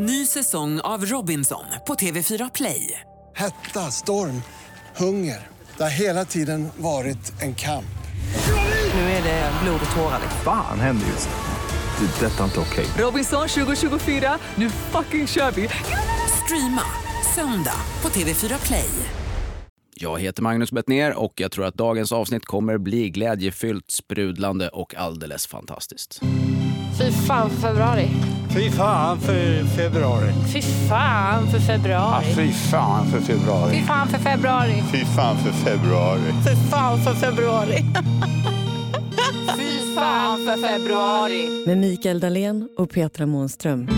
Ny säsong av Robinson på TV4 Play. Hetta, storm, hunger. Det har hela tiden varit en kamp. Nu är det blod och tårar. Fan händer just nu. Det. är Detta är inte okej. Robinson 2024, nu fucking kör vi! Streama söndag på TV4 Play. Jag heter Magnus Bettner och jag tror att dagens avsnitt kommer bli glädjefyllt, sprudlande och alldeles fantastiskt. Fy fan för februari. Fy fan för februari. Fy fan för februari. Ja, fy fan för februari. Fy fan för februari. Fy fan för februari. Fy fan för februari. fy fan för februari. Med Mikael Dahlén och Petra Månström.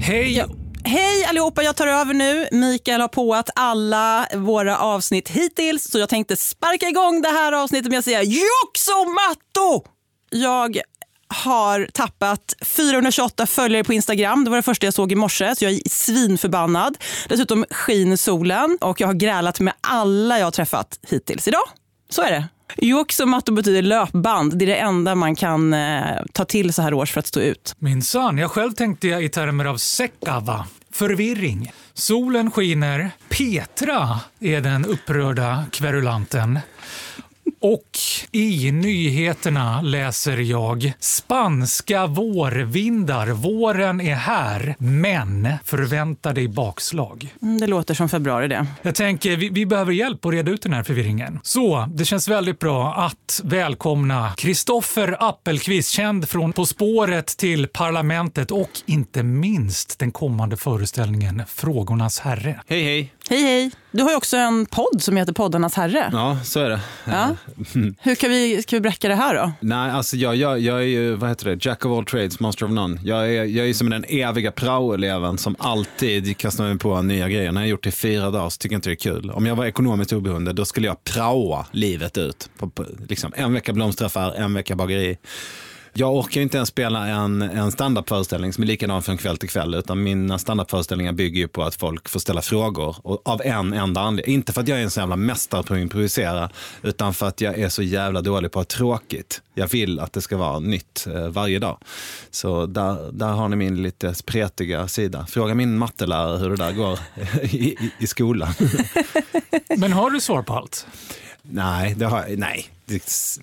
Hej! Ja. Hej allihopa, jag tar över nu. Mikael har påat alla våra avsnitt hittills så jag tänkte sparka igång det här avsnittet med att säga Joxo Matto! Jag har tappat 428 följare på Instagram. Det var det första jag såg i morse, så jag är svinförbannad. Dessutom skiner solen och jag har grälat med alla jag har träffat hittills idag. Så är det. Joxomatto betyder löpband. Det är det enda man kan eh, ta till så här års för att stå ut. Minsann, jag själv tänkte jag i termer av sekava. Förvirring. Solen skiner. Petra är den upprörda kverulanten. Och i nyheterna läser jag spanska vårvindar. Våren är här, men förvänta dig bakslag. Mm, Det låter som februari det. Jag tänker, vi, vi behöver hjälp att reda ut den här förvirringen. Så, det känns väldigt bra att välkomna Kristoffer Appelqvist, känd från På spåret till Parlamentet och inte minst den kommande föreställningen Frågornas herre. Hej, hej! Hej hej! Du har ju också en podd som heter Poddarnas herre. Ja, så är det. Ja. Hur kan vi, ska vi bräcka det här då? Nej, alltså jag, jag, jag är ju, vad heter det, Jack of all trades, master of none. Jag är, jag är som den eviga praoeleven som alltid kastar mig på nya grejer. När jag gjort det i fyra dagar så tycker jag inte det är kul. Om jag var ekonomiskt oberoende, då skulle jag praoa livet ut. På, på, liksom, en vecka blomsteraffär, en vecka bageri. Jag orkar ju inte ens spela en, en standupföreställning som är likadan från kväll till kväll, utan mina standupföreställningar bygger ju på att folk får ställa frågor och av en enda anledning. Inte för att jag är en så jävla mästare på att improvisera, utan för att jag är så jävla dålig på att ha tråkigt. Jag vill att det ska vara nytt eh, varje dag. Så där, där har ni min lite spretiga sida. Fråga min mattelärare hur det där går i, i, i skolan. Men har du svar på allt? nej, det har, nej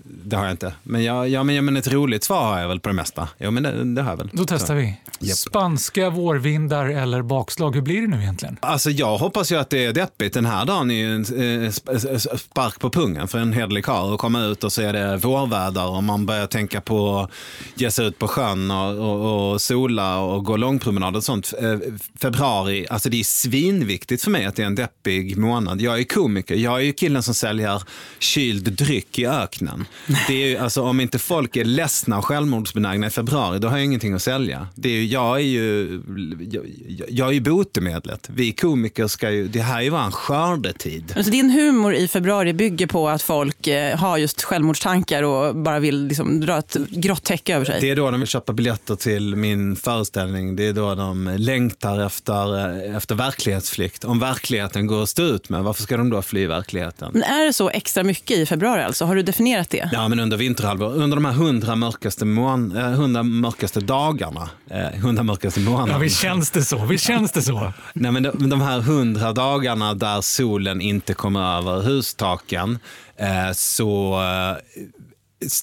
det, har jag inte. Men, jag, ja, men, ja, men ett roligt svar har jag väl på det mesta. Jo, men det, det har jag väl. Då testar vi. Japp. Spanska vårvindar eller bakslag, hur blir det nu egentligen? Alltså jag hoppas ju att det är deppigt. Den här dagen är ju en eh, sp- spark på pungen för en hederlig karl att komma ut och så är det vårväder och man börjar tänka på att ge sig ut på sjön och, och, och sola och gå långpromenad och sånt. Eh, Februari, alltså det är svinviktigt för mig att det är en deppig månad. Jag är komiker, jag är ju killen som säljer kyld dryck i öknen. Det är ju, alltså, om inte folk är ledsna och självmordsbenägna i februari, då har jag ingenting att sälja. Det är ju, jag är ju, jag, jag är ju botemedlet. Vi komiker ska ju, det här är ju vår skördetid. Alltså din humor i februari bygger på att folk eh, har just självmordstankar och bara vill liksom dra ett grått täcke över sig. Det är då de vill köpa biljetter till min föreställning. Det är då de längtar efter, eh, efter verklighetsflykt. Om verkligheten går att stå ut med, varför ska de då fly verkligheten? Men är det så extra mycket i februari alltså? Har du definierat det? Ja, men under vinterhalvåret, under de här hundra mörkaste, mån, eh, hundra mörkaste dagarna, eh, hundra mörkaste månaderna. Ja, visst känns det så. Visst känns det så. Nej, men de, de här hundra dagarna där solen inte kommer över hustaken eh, så eh,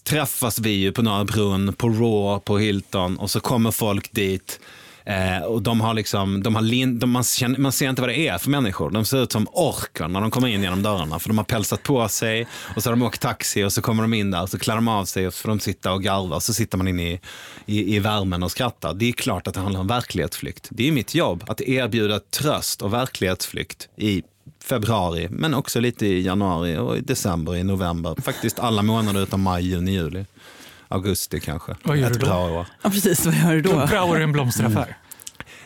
träffas vi ju på Norra Brunn, på Raw, på Hilton och så kommer folk dit Eh, och de har liksom, de har lin, de, man, känner, man ser inte vad det är för människor. De ser ut som orkar när de kommer in genom dörrarna. För de har pälsat på sig och så har de åkt taxi och så kommer de in där och så klär de av sig och så får de sitta och garva. Och så sitter man inne i, i, i värmen och skrattar. Det är klart att det handlar om verklighetsflykt. Det är mitt jobb att erbjuda tröst och verklighetsflykt i februari, men också lite i januari och i december, i november. Faktiskt alla månader utom maj, juni, juli. Augusti kanske. Vad gör Ett du då? bra år. Ja, precis. Vad gör du då? Praoar i en blomsteraffär.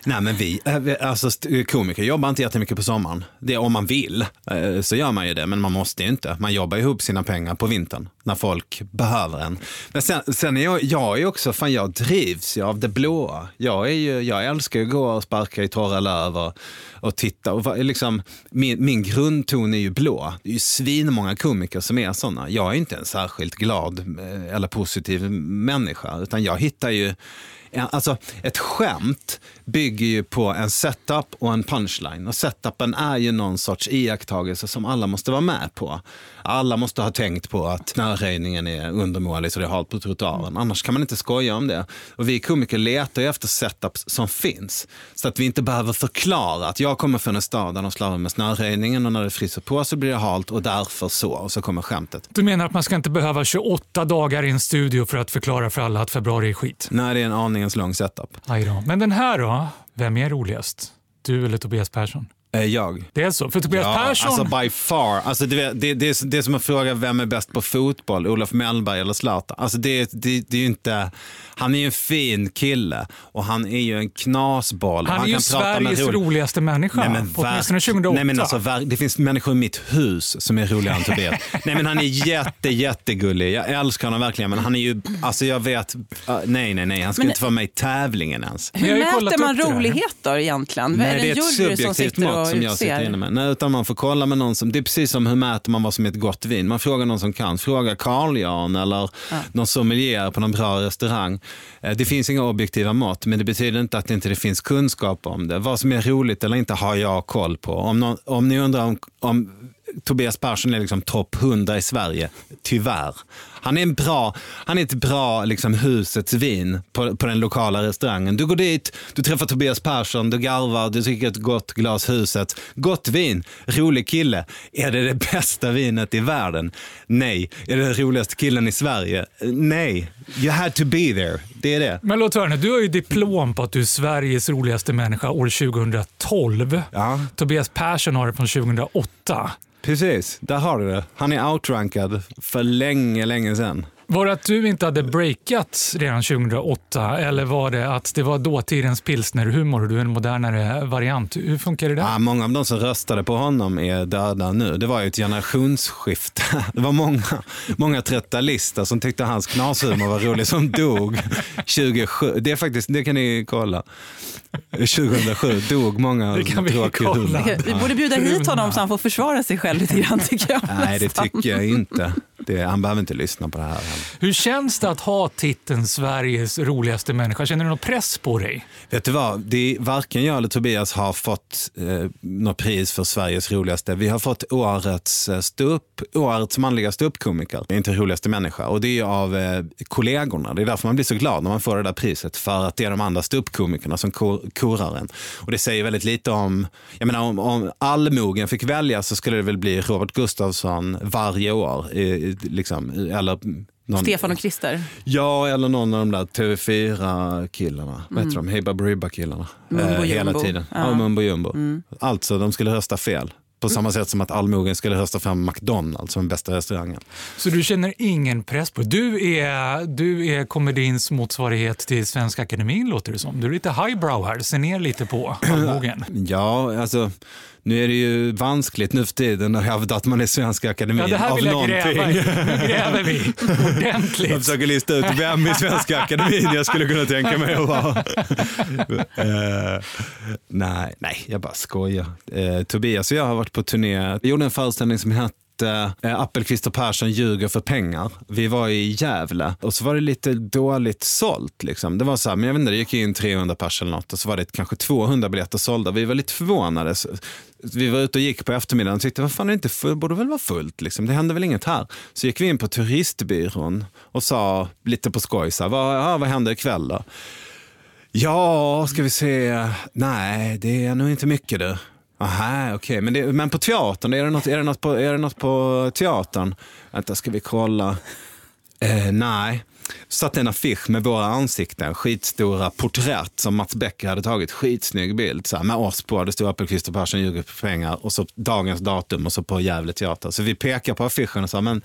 Nej, men vi, eh, alltså komiker jobbar inte jättemycket på sommaren. Det är om man vill, eh, så gör man ju det, men man måste ju inte. Man jobbar ihop sina pengar på vintern, när folk behöver en. Men sen, sen är jag, jag är också, fan jag drivs ju av det blåa. Jag, är ju, jag älskar ju att gå och sparka i torra löv och, och titta. Och liksom, min, min grundton är ju blå. Det är ju svinmånga komiker som är sådana. Jag är inte en särskilt glad eh, eller positiv människa, utan jag hittar ju Alltså, ett skämt bygger ju på en setup och en punchline. Och setupen är ju någon sorts iakttagelse som alla måste vara med på. Alla måste ha tänkt på att snöröjningen är undermålig så det är halt på trottoaren. Annars kan man inte skoja om det. Och vi komiker letar ju efter setups som finns. Så att vi inte behöver förklara att jag kommer från en stad där de slarvar med snöröjningen och när det fryser på så blir det halt och därför så. Och så kommer skämtet. Du menar att man ska inte behöva 28 dagar i en studio för att förklara för alla att februari är skit? Nej, det är en aningens lång setup. Men den här då? Vem är roligast? Du eller Tobias Persson? Eh, jag. Det är så? För Tobias Ja, Persson... alltså by far. Alltså det, det, det, är, det är som att fråga vem är bäst på fotboll, Olof Mellberg eller Zlatan. Alltså det, det, det är ju inte, han är ju en fin kille och han är ju en knasboll. han är ju kan prata med Sveriges rolig- roligaste människa. Nej, men åtminstone verk- 2008. Nej, men alltså, det finns människor i mitt hus som är roligare än Tobias. nej, men han är jätte, jättegullig. Jag älskar honom verkligen. Men han är ju, alltså jag vet, uh, nej, nej, nej. Han ska Men- inte vara med i tävlingen ens. Hur mäter man det rolighet då egentligen? Nej, är det är ett subjektivt sitter mått som jag sitter inne med. Nej, utan man får kolla med någon som, det är precis som hur mäter man vad som är ett gott vin. Man frågar någon som kan. Fråga Carl Jan eller någon sommelier på någon bra restaurang. Eh, Det finns inga objektiva mått, men det betyder inte att det inte finns kunskap om det. Vad som är roligt eller inte har jag koll på. Om, någon, om ni undrar om, om Tobias Persson är liksom topp 100 i Sverige, tyvärr. Han är, en bra, han är ett bra liksom, husets vin på, på den lokala restaurangen. Du går dit, du träffar Tobias Persson, du garvar, du dricker ett gott glas huset. Gott vin, rolig kille. Är det det bästa vinet i världen? Nej. Är det den roligaste killen i Sverige? Nej. You had to be there. Det är det. Men låt höra nu, du har ju diplom på att du är Sveriges roligaste människa år 2012. Ja. Tobias Persson har det från 2008. Precis, där har du det. Han är outrankad för länge, länge sedan. Var det att du inte hade breakat redan 2008 eller var det att det var dåtidens pilsnerhumor och du är en modernare variant? Hur funkar det där? Ja, många av de som röstade på honom är döda nu. Det var ju ett generationsskifte. Det var många, många 30-talister som tyckte hans knashumor var rolig som dog 2007. Det, är faktiskt, det kan ni kolla. 2007 dog många Det kan vi tråkig kolla. humor. Okej, Vi borde bjuda hit honom så han får försvara sig själv lite grann tycker jag. Nej, det tycker jag inte. Det, han behöver inte lyssna på det här. Hur känns det att ha titeln Sveriges roligaste människa? Känner du någon press på dig? Vet du vad? Det är, varken jag eller Tobias har fått eh, något pris för Sveriges roligaste. Vi har fått årets, eh, årets manliga ståuppkomiker. Inte roligaste människa. Och det är av eh, kollegorna. Det är därför man blir så glad när man får det där priset. För att det är de andra ståuppkomikerna som kor, korar en. Och det säger väldigt lite om, jag menar om, om allmogen fick välja så skulle det väl bli Robert Gustafsson varje år. I, liksom, eller någon, Stefan och Christer. Ja, eller någon av de där TV4-killarna. Vad heter de? Hey Baberiba-killarna. Mumbo Eh, hela tiden. Ja. Ja. Mumbo Jumbo. Alltså, de skulle rösta fel. På samma sätt som att allmogen skulle rösta fram McDonalds som den bästa restaurangen. Så du känner ingen press på? Du är, du är komedins motsvarighet till Svenska Akademin låter det som. Du är lite highbrow här, ser ner lite på allmogen. Ja, alltså, nu är det ju vanskligt nu för tiden att hävda att man är Svenska Akademin Ja, det här av vill jag någonting. gräva i. Nu gräver vi Jag ordentligt. försöker lista ut vem i Svenska Akademin jag skulle kunna tänka mig att vara. Eh, nej, nej, jag bara skojar. Uh, Tobias och jag har varit på turné. Vi gjorde en föreställning som hette Eh, eh, Appelqvist och Persson ljuger för pengar. Vi var i Gävle och så var det lite dåligt sålt. Liksom. Det var så här, men jag vet inte, det gick in 300 pers eller något och så var det kanske 200 biljetter sålda. Vi var lite förvånade. Vi var ute och gick på eftermiddagen och tyckte, vad fan är det inte full, borde väl vara fullt? Liksom. Det hände väl inget här. Så gick vi in på turistbyrån och sa lite på skoj, så här, vad, ja, vad händer ikväll då? Ja, ska vi se. Nej, det är nog inte mycket du. Aha, okej. Men, det, men på teatern, är det, något, är, det något på, är det något på teatern? Vänta, ska vi kolla? Eh, nej. Satt en affisch med våra ansikten, skitstora porträtt som Mats Becker hade tagit, skitsnygg bild så här, med oss på. Det stod Appelqvist och Persson ljuger för pengar och så dagens datum och så på Gävle teater. Så vi pekar på affischen och sa, men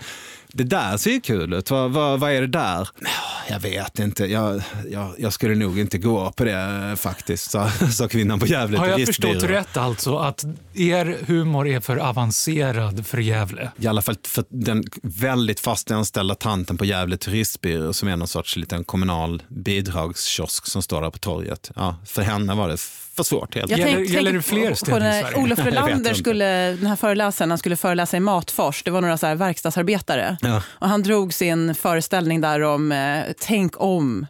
det där ser ju kul ut, vad, vad, vad är det där? "Ja, Jag vet inte, jag, jag, jag skulle nog inte gå på det faktiskt, sa, sa kvinnan på Gävle Har jag förstått rätt alltså att er humor är för avancerad för Gävle? I alla fall för den väldigt fast anställda tanten på Gävle turistbyrå som är någon sorts liten kommunal bidragskiosk som står där på torget. Ja, för henne var det för svårt helt Jag Gäller- tänk- gäller tänker det fler på i när Sverige? Olof inte. skulle, den här föreläsaren, han skulle föreläsa i Matfors. Det var några så här verkstadsarbetare. Ja. Och han drog sin föreställning där om eh, tänk om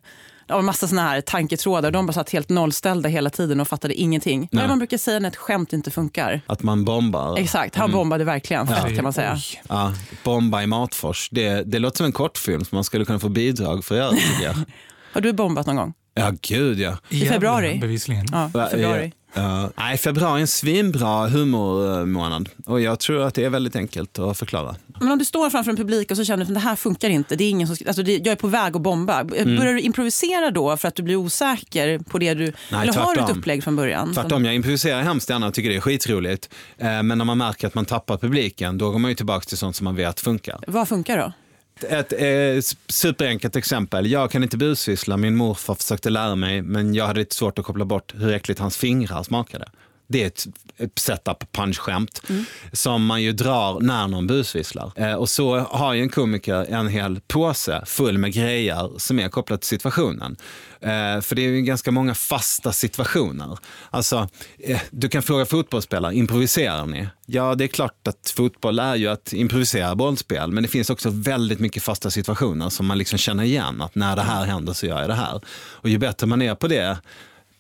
Det var massa såna här tanketrådar. De bara satt helt nollställda hela tiden och fattade ingenting. Är det man brukar säga när ett skämt inte funkar? Att man bombar. Exakt, han bombade verkligen fett kan man säga. Ja, bomba i Matfors. Det, det låter som en kortfilm som man skulle kunna få bidrag för att göra. Har du bombat någon gång? Ja, gud ja. I februari? Bevisligen. Ja, februari. Ja. nej, februari är en svinbra humormånad. Och jag tror att det är väldigt enkelt att förklara. Men om du står framför en publik och så känner du att det här funkar inte, det är ingen som, alltså det, jag är på väg att bomba. Mm. Börjar du improvisera då för att du blir osäker på det du... Nej, eller har du ett upplägg från början? Tvärtom, jag improviserar hemskt gärna och tycker det är skitroligt. Eh, Men när man märker att man tappar publiken, då går man ju tillbaka till sånt som man vet funkar. Vad funkar då? Ett eh, superenkelt exempel. Jag kan inte busvissla. Min morfar försökte lära mig, men jag hade lite svårt att koppla bort hur äckligt hans fingrar smakade. Det är ett, ett setup punch-skämt som man ju drar när någon busvisslar. Eh, och så har ju en komiker en hel påse full med grejer som är kopplat till situationen. Eh, för det är ju ganska många fasta situationer. Alltså, eh, du kan fråga fotbollsspelare, improviserar ni? Ja, det är klart att fotboll är ju att improvisera bollspel, men det finns också väldigt mycket fasta situationer som man liksom känner igen, att när det här händer så gör jag det här. Och ju bättre man är på det,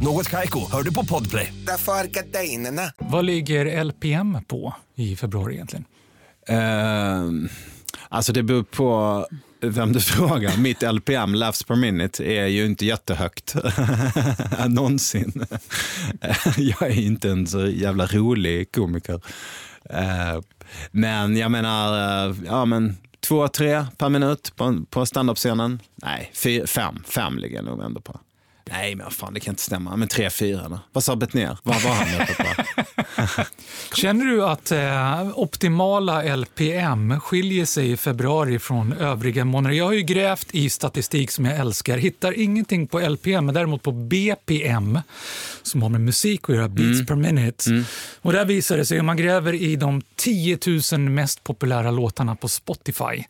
Något Kaiko, hör du på Podplay. Därför är gardinerna. Vad ligger LPM på i februari egentligen? Uh, alltså det beror på vem du frågar. Mitt LPM, laughs per minute, är ju inte jättehögt. Någonsin. jag är inte en så jävla rolig komiker. Eh, men jag menar, eh, ja men två, tre per minut på, på standup-scenen. Nej, fyr, fem. Fem ligger jag nog ändå på. Nej, men fan, det kan inte stämma. Men tre, fyra då. Vad sa Betnér? Vad var han med på? Känner du att eh, optimala LPM skiljer sig i februari från övriga månader? Jag har ju grävt i statistik som jag älskar, hittar ingenting på LPM, men däremot på BPM som har med musik att göra, beats per minute. Och där visar det sig, om man gräver i de 10 000 mest populära låtarna på Spotify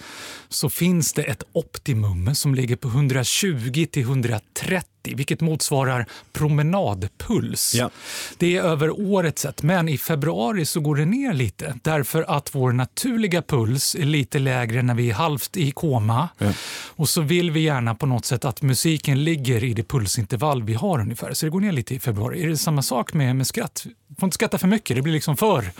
så finns det ett optimum som ligger på 120 till 130 vilket motsvarar promenadpuls. Ja. Det är över året sett, men i februari så går det ner lite därför att vår naturliga puls är lite lägre när vi är halvt i koma. Och så vill vi gärna på något sätt att musiken ligger i det pulsintervall vi har ungefär. Så det går ner lite i februari. Är det samma sak med, med skratt? Får inte skratta för mycket, det blir liksom för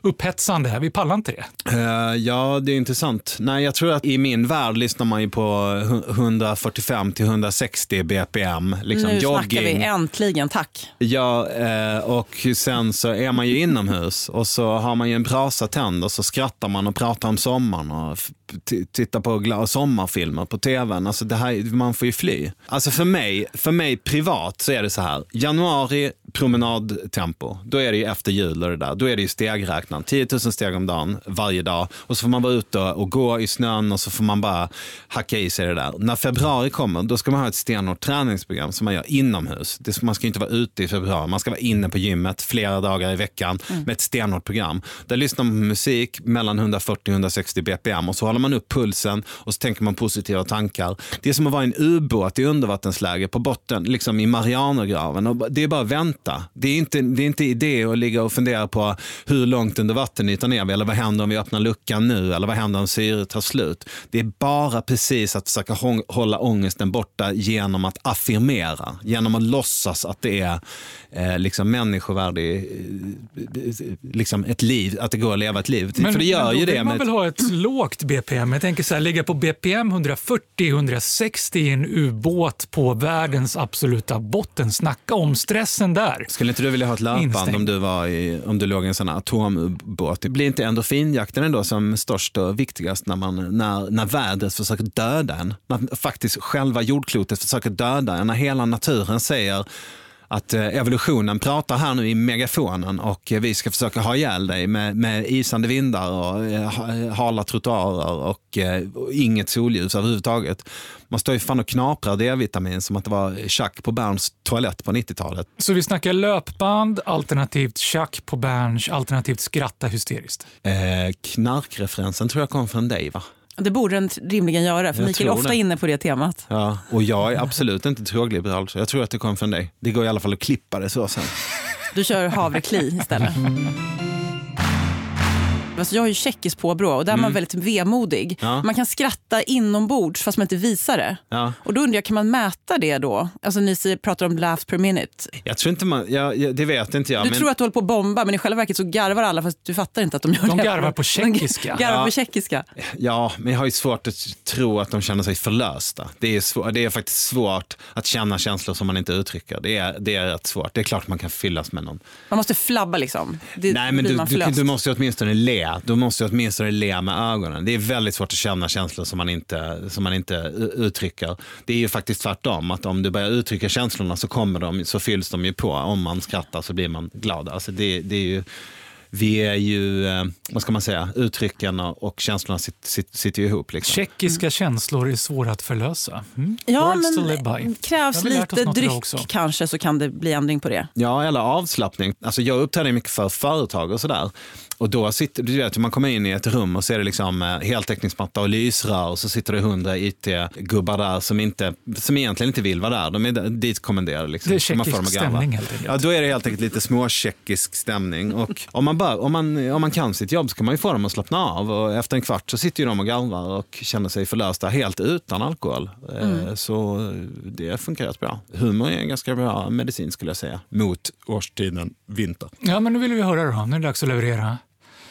upphetsande. här. Vi pallar inte det. Eh, ja, det är intressant. Nej, jag tror att i min värld lyssnar man ju på hu- 145 till 160 bpm. Liksom nu snackar jogging. vi, äntligen, tack. Ja, eh, och sen så är man ju inomhus och så har man ju en brasa tänd och så skrattar man och pratar om sommaren och f- t- tittar på sommarfilmer på tvn. Alltså det här, man får ju fly. Alltså för mig, för mig privat så är det så här. Januari promenadtempo, då är det ju efter jul och det där. Då är det ju stegräknaren. 10 000 steg om dagen varje dag och så får man vara ute och gå i snön och så får man bara hacka i sig det där. När februari kommer, då ska man ha ett stenhårt träningsprogram som man gör inomhus. Det, man ska inte vara ute i februari, man ska vara inne på gymmet flera dagar i veckan med ett stenhårt program. Där lyssnar man på musik mellan 140 och 160 bpm och så håller man upp pulsen och så tänker man positiva tankar. Det är som att vara i en ubåt i undervattensläge på botten, liksom i Marianergraven. Och det är bara att vänta. Det är inte, det är inte idé att ligga och fundera på hur långt under vattenytan är vi eller vad händer om vi öppnar luckan nu eller vad händer om syret tar slut. Det är bara precis att försöka hålla ångesten borta genom att affirmera, genom att låtsas att det är eh, liksom människovärdig, eh, liksom ett liv, att det går att leva ett liv. För det gör men då ju vill det. man med väl ha ett lågt BPM BPM. Jag tänker så här, ligga på BPM 140-160 i en ubåt på världens absoluta botten. Snacka om stressen där. Skulle inte du vilja ha ett löpband om du, var i, om du låg i en sån här atomubåt? Blir inte endorfinjakten ändå som störst och viktigast när, man, när, när vädret försöker döda en? När faktiskt själva jordklotet försöker döda en? När hela naturen säger att eh, evolutionen pratar här nu i megafonen och eh, vi ska försöka ha ihjäl dig med, med isande vindar och eh, ha- hala trottoarer och, och inget solljus överhuvudtaget. Man står ju fan och knaprar D-vitamin som att det var tjack på Berns toalett på 90-talet. Så vi snackar löpband, alternativt tjack på Berns, alternativt skratta hysteriskt. Eh, knarkreferensen tror jag kom från dig va? Det borde den rimligen göra, för Jag Mikael är ofta det. inne på det temat. Ja, och jag är absolut inte drogliberal så jag tror att det kom från dig. Det går i alla fall att klippa det så sen. Du kör havrekli istället. Alltså jag har ju tjeckiskt påbrå och där är man Mm. väldigt vemodig. Ja. Man kan skratta inombords fast man inte visar det. Ja. Och då undrar jag, kan man mäta det då? Alltså ni pratar om laughs per minute. Jag tror inte man, jag, det vet inte jag. Du men... tror att du håller på att bomba men i själva verket så garvar alla fast du fattar inte att de gör De det. garvar på tjeckiska. De garvar Ja. på tjeckiska. Ja, men jag har ju svårt att tro att de känner sig förlösta. Det är, svår, det är faktiskt svårt att känna känslor som man inte uttrycker. Det är, det är rätt svårt. Det är klart man kan fyllas med någon. Man måste flabba liksom. Det, Nej, men du, du, du måste ju åtminstone le. Du måste jag åtminstone le med ögonen. Det är väldigt svårt att känna känslor som man inte, som man inte uttrycker. Det är ju faktiskt tvärtom. Att om du börjar uttrycka känslorna så, kommer de, så fylls de ju på. Om man skrattar så blir man glad. Alltså det, det är ju, vi är ju, eh, vad ska man säga, uttrycken och känslorna sit, sit, sitter ju ihop. Liksom. Tjeckiska känslor är svåra att förlösa. Mm. Ja, Words men krävs lite dryck kanske så kan det bli ändring på det. Ja, eller avslappning. Alltså jag uppträder mycket för företag och sådär. Och då sitter, du vet, man kommer in i ett rum och så är det liksom eh, heltäckningsmatta och lysrör och så sitter det hundra IT-gubbar där som, inte, som egentligen inte vill vara där. De är ditkommenderade. Liksom. Det är tjeckisk stämning helt enkelt. Ja, då är det helt enkelt lite småtjeckisk stämning. Och om, man bara, om, man, om man kan sitt jobb så kan man ju få dem att slappna av. Och efter en kvart så sitter ju de och garvar och känner sig förlösta helt utan alkohol. Eh, Mm. Så det funkar rätt bra. Humor är en ganska bra medicin skulle jag säga. Mot årstiden vinter. Ja, men nu vill vi höra då. Nu är det dags att leverera.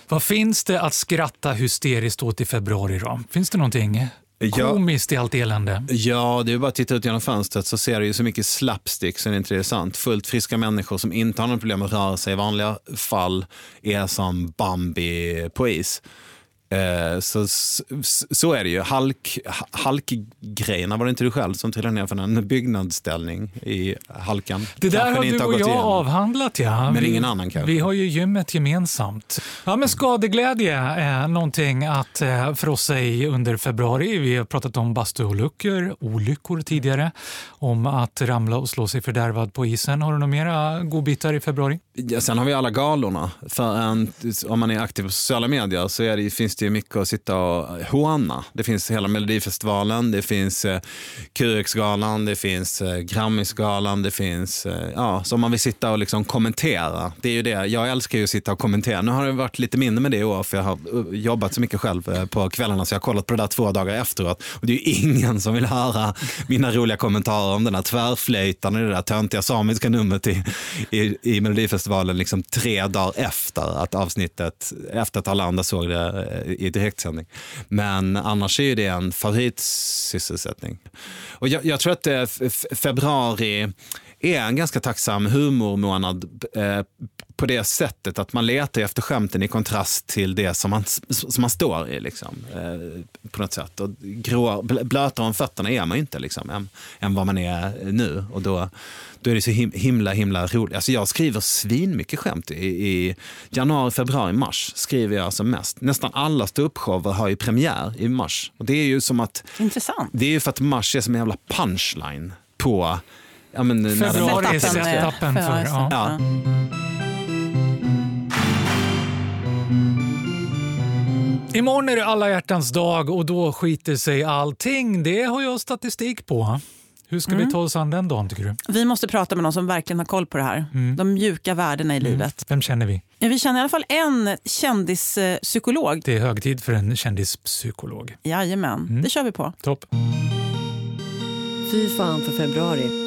Vad finns det att skratta hysteriskt åt i februari då? Finns det någonting. Komiskt i allt elände? Ja, det är bara att titta ut genom fönstret så ser du ju så mycket slapstick så det är inte det är sant. Fullt friska människor som inte har något problem att röra sig i vanliga fall är som Bambi på is. Eh, så, så är det ju. Halk, ha- halkgrejerna, var det inte du själv som trillade ner från en byggnadsställning i halkan? Det där Kanske har du inte och jag igenom. avhandlat, ja. Men vi, ingen annan kanske. Vi har ju gymmet gemensamt. Ja, men skadeglädje är någonting att eh, frossa i under februari. Vi har pratat om bastuolyckor, olyckor tidigare, om att ramla och slå sig fördärvad på isen. Har du några mera godbitar i februari? Ja, sen har vi alla galorna. För en, om man är aktiv på sociala medier så är det, finns det ju mycket att sitta och håna. Det finns hela Melodifestivalen, det finns eh, QX-galan, det finns eh, Grammisgalan, det finns... Eh, ja, så om man vill sitta och liksom kommentera. Det är ju det. Jag älskar ju att sitta och kommentera. Nu har det varit lite mindre med det i år för jag har eh, jobbat så mycket själv eh, på kvällarna så jag har kollat på det där två dagar efteråt. Och det är ju ingen som vill höra mina roliga kommentarer om den där tvärflöjtan och det där töntiga samiska numret i, i, i Melodifestivalen liksom tre dagar efter att avsnittet, efter att alla andra såg det eh, i direktsändning. Men annars är det en favoritsysselsättning. Och jag, jag tror att eh, februari är en ganska tacksam humormånad eh, på det sättet att man letar efter skämten i kontrast till det som man, som man står i. Liksom, eh, på något sätt. Och grå, bl- blötare om fötterna är man ju inte liksom, än, än vad man är nu. Och då, då är det så him, himla himla roligt. Alltså jag skriver svinmycket skämt i, i januari, februari, mars. skriver jag alltså mest. Nästan alla ståuppshower har ju premiär i mars. Och det är ju som att Intressant. det är ju för att mars är som en jävla punchline på Ja, men, Februari är Setupen, setupen för... för- Ja. Ja. Imorgon är det alla hjärtans dag och då skiter sig allting. Det har jag statistik på. Hur ska vi ta oss an den dagen tycker du? Vi måste prata med någon som verkligen har koll på det här. Mm. De mjuka värdena i livet. Vem känner vi? Ja, Vi känner i alla fall en kändispsykolog. Det är hög tid för en kändispsykolog. Jajamän, Mm. det kör vi på. Topp. Fy fan för februari